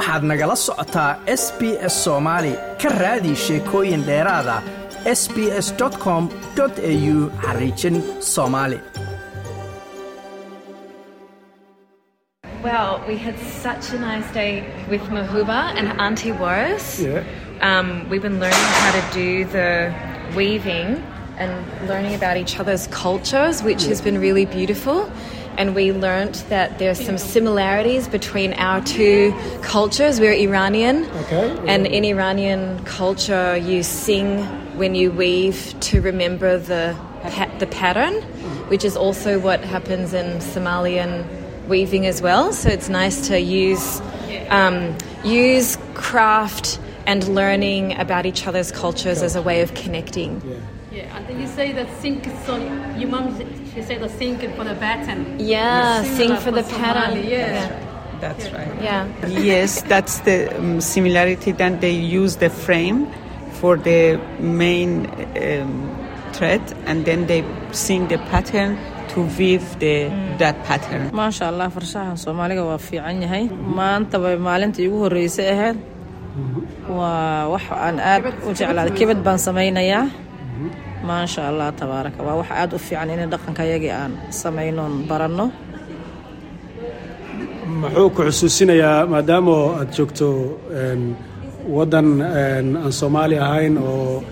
waxaad nagala socotaa s b s soomaali ka raadi sheekooyin dheeraada s b s com au xariijin soomaali Well, we had such a nice day with Mahuba and Auntie Waris. Yeah. Um, we've been learning how to do the weaving and learning about each other's cultures, which has been really beautiful. And we learnt that there's some similarities between our two cultures. We're Iranian, Okay. and in Iranian culture, you sing when you weave to remember the pa- the pattern, which is also what happens in Somalian weaving as well. So it's nice to use um, use craft and learning about each other's cultures as a way of connecting. Yeah, and then you say that sink so your mom she said the sink for the baton. Yeah, Similar sing for the Somali, pattern. Yeah. That's right. Yeah. Yes, that's the um, similarity. Then they use the frame for the main um, thread, and then they sing the pattern to weave the that pattern. maasha allah farshaxan soomaaliga waa fiican yahay maanta bay maalintii igu horreysay ahayd waa wax aan aad u jeclaaday kibad baan samaynayaa maasha allah tabaaraka waa wax aad u fiican in dhaqankayagii aan samaynoon baranno. Muxuu ku xusuusinayaa maadaama aad joogto waddan aan soomaali ahayn oo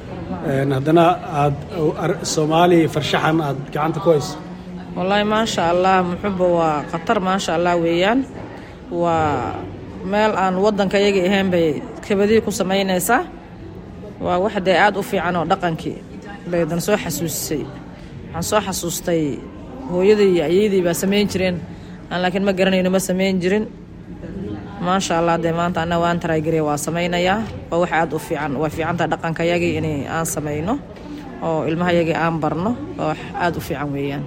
haddana aad ar- soomaali farshaxan aad gacanta ku hayso? Wallaahi maasha allah muxuba waa khatar maasha allah weeyaan. Waa meel aan waddankayagii ahayn bay kabadii ku samaynaysaa waa wax dee aad u fiican oo dhaqankii baydan soo xasuusisay waxaan soo xasuustay hooyadii iyo ayaydii baa samayn jireen. Aan laakiin ma garanayno ma samayn jirin. Maasha allah dee maanta anna waan taraygariya waa samaynayaa waa wax aad u fiican waa fiicantaa dhaqankayagii in aan samayno oo ilmahayagii aan barno. Waa wax aad u fiican weeyaan.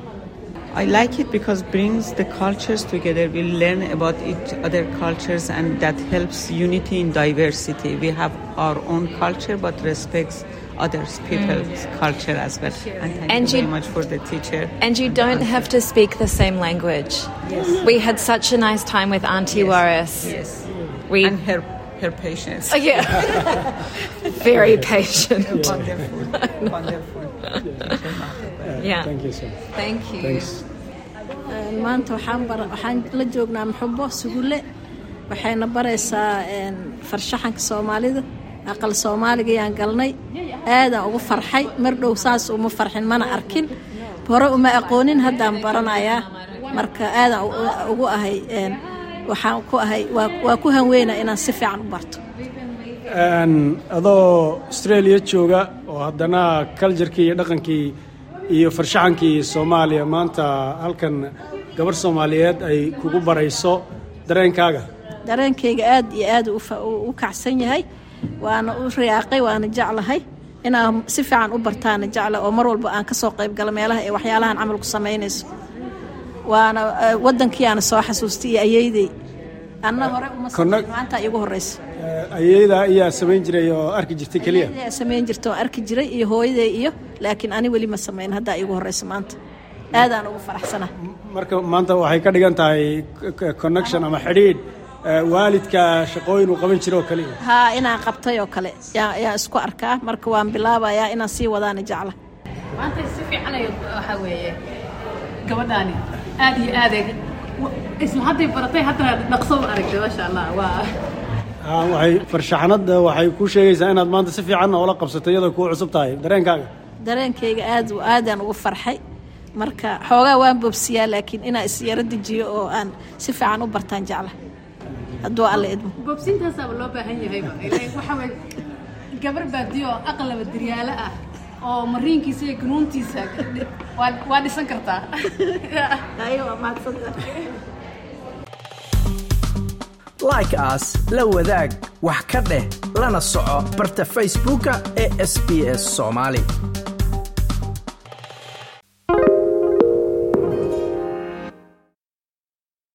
I like it because brings the cultures together. We learn about each other cultures, and that helps unity in diversity. We have our own culture, but respects others people's culture as well. And thank And you you- very much for the teacher. And you don't have to speak the same language. We had such a nice time with Auntie Waris. Yes. We And her her patience. Oh, yeah. Very patient. Wonderful. Wonderful. Yeah. thank you so much. Thank you. thanks maanta waxaan bar waxaan la joognaa muxubo sugulle waxayna baraysaa farshaxanka soomaalida aqal soomaaliga yaan galnay aadaan ugu farxay. Mar dhow saas uma farxin mana arkin. Hore uma aqoonin haddaan baranayaa marka aadaan ugu ahay waxaan ku ahay waa ku hanweynaa inaan si fiican u barto. Adoo australia jooga oo haddana culturkii iyo dhaqankii iyo farshaxankii soomaaliya maanta halkan gabar soomaaliyeed ay kugu barayso dareenkaaga. Dareenkayga aad iyo aad u kacsan yahay. Waana u riyaaqay waana jeclahay inaan si fiican u bartaana jecla oo mar walba aan ka soo qayb galo meelaha ee waxyaalahan camalku samaynayso. Waana eh, waddankiiaana soo xasuustay iyo ayeydey anna hore maanta igu horeysa Eh, ayayda ayaa samayn jiray oo arki jirtay keliya samayn jirta oo arki jiray iyo hooyaday iyo laakiin ani weli ma samayn haddaa igu horeysa maanta. Aadaan ugu faraxsana marka maanta waxay ka dhigan tahay connection ama xidhiidh waalidka shaqooyin uu qaban jiro oo keliya haa inaan qabtay oo kale. Yaa yaa isku arkaa marka waan bilaabayaa inaan sii wadaana jecla. Maanta si fiican ay waxa weeye gabadhaani aad iyo aad isla hadday baratay haddana dhaqso u aragtay maasha allah waa waxay farshaxanada waxay ku sheegaysaa inaad maanta si fiican oola qabsato iyadoo kuu cusub tahay. Dareenkaaga. Dareenkayga aad aadaan ugu farxay. Marka xoogaa waan boobsiyaa laakiin inaan isyaro dejiyo oo aan si fiican u bartaan jecla hadduu alle idmo. Boobsiintaasaaba loo baahan yahayba Ilaa waxa weeye gabar baadiyo aqlaba diryaalo ah oo mariinkiisa iyo ganuuntiisa waa dhisan kartaa. Like as la wadaag wax ka dheh lana soco barta facebooka ee sbs soomaali